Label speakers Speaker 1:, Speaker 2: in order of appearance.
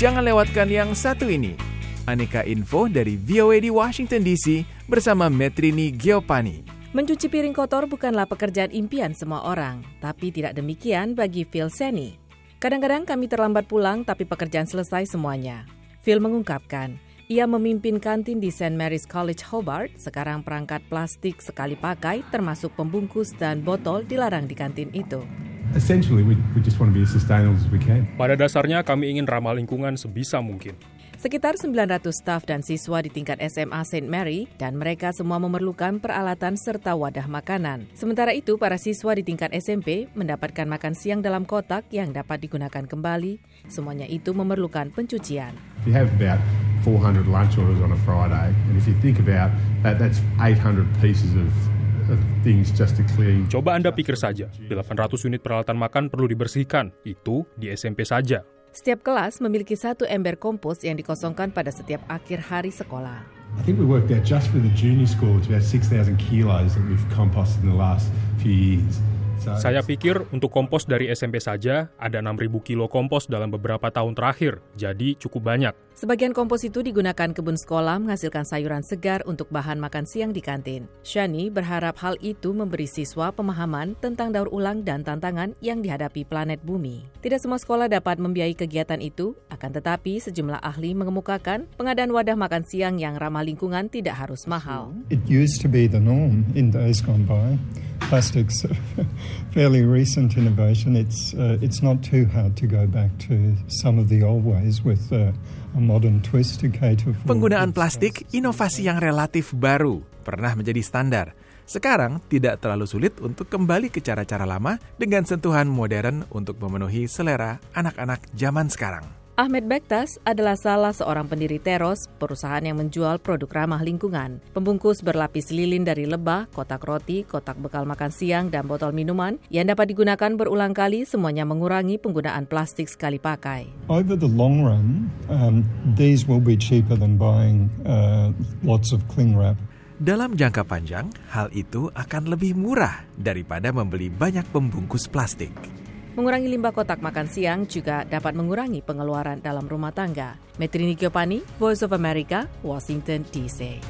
Speaker 1: Jangan lewatkan yang satu ini. Aneka info dari VOA di Washington DC bersama Metrini Giopani.
Speaker 2: Mencuci piring kotor bukanlah pekerjaan impian semua orang, tapi tidak demikian bagi Phil Seni. Kadang-kadang kami terlambat pulang, tapi pekerjaan selesai semuanya. Phil mengungkapkan, ia memimpin kantin di St. Mary's College Hobart, sekarang perangkat plastik sekali pakai termasuk pembungkus dan botol dilarang di kantin itu.
Speaker 3: Essentially, we, we just want to be as sustainable as we can.
Speaker 4: Pada dasarnya kami ingin ramah lingkungan sebisa mungkin.
Speaker 2: Sekitar 900 staf dan siswa di tingkat SMA St. Mary dan mereka semua memerlukan peralatan serta wadah makanan. Sementara itu, para siswa di tingkat SMP mendapatkan makan siang dalam kotak yang dapat digunakan kembali. Semuanya itu memerlukan pencucian.
Speaker 3: If you have about 400 lunch orders on a Friday, and if you think about that, that's 800 pieces of
Speaker 4: Coba Anda pikir saja, 800 unit peralatan makan perlu dibersihkan. Itu di SMP saja.
Speaker 2: Setiap kelas memiliki satu ember kompos yang dikosongkan pada setiap akhir hari sekolah.
Speaker 3: I think we worked out just for the junior school it's about 6,000 kilos that we've composted in the last few years.
Speaker 4: Saya pikir untuk kompos dari SMP saja ada 6.000 kilo kompos dalam beberapa tahun terakhir, jadi cukup banyak.
Speaker 2: Sebagian kompos itu digunakan kebun sekolah menghasilkan sayuran segar untuk bahan makan siang di kantin. Shani berharap hal itu memberi siswa pemahaman tentang daur ulang dan tantangan yang dihadapi planet bumi. Tidak semua sekolah dapat membiayai kegiatan itu, akan tetapi sejumlah ahli mengemukakan pengadaan wadah makan siang yang ramah lingkungan tidak harus mahal.
Speaker 5: It used to be the norm in days gone by. Plastic's a fairly recent innovation. It's uh, it's not too hard to go back to some of the old ways with uh, a modern twist to cater for.
Speaker 1: Penggunaan plastik inovasi yang relatif baru, pernah menjadi standar. Sekarang tidak terlalu sulit untuk kembali ke cara-cara lama dengan sentuhan modern untuk memenuhi selera anak-anak zaman sekarang.
Speaker 2: Ahmed Bektas adalah salah seorang pendiri Teros, perusahaan yang menjual produk ramah lingkungan. Pembungkus berlapis lilin dari lebah, kotak roti, kotak bekal makan siang, dan botol minuman yang dapat digunakan berulang kali semuanya mengurangi penggunaan plastik sekali pakai.
Speaker 5: Over the long run, um, these will be cheaper than buying uh, lots of cling wrap.
Speaker 1: Dalam jangka panjang, hal itu akan lebih murah daripada membeli banyak pembungkus plastik.
Speaker 2: Mengurangi limbah kotak makan siang juga dapat mengurangi pengeluaran dalam rumah tangga. Metrini Giopani, Voice of America, Washington, D.C.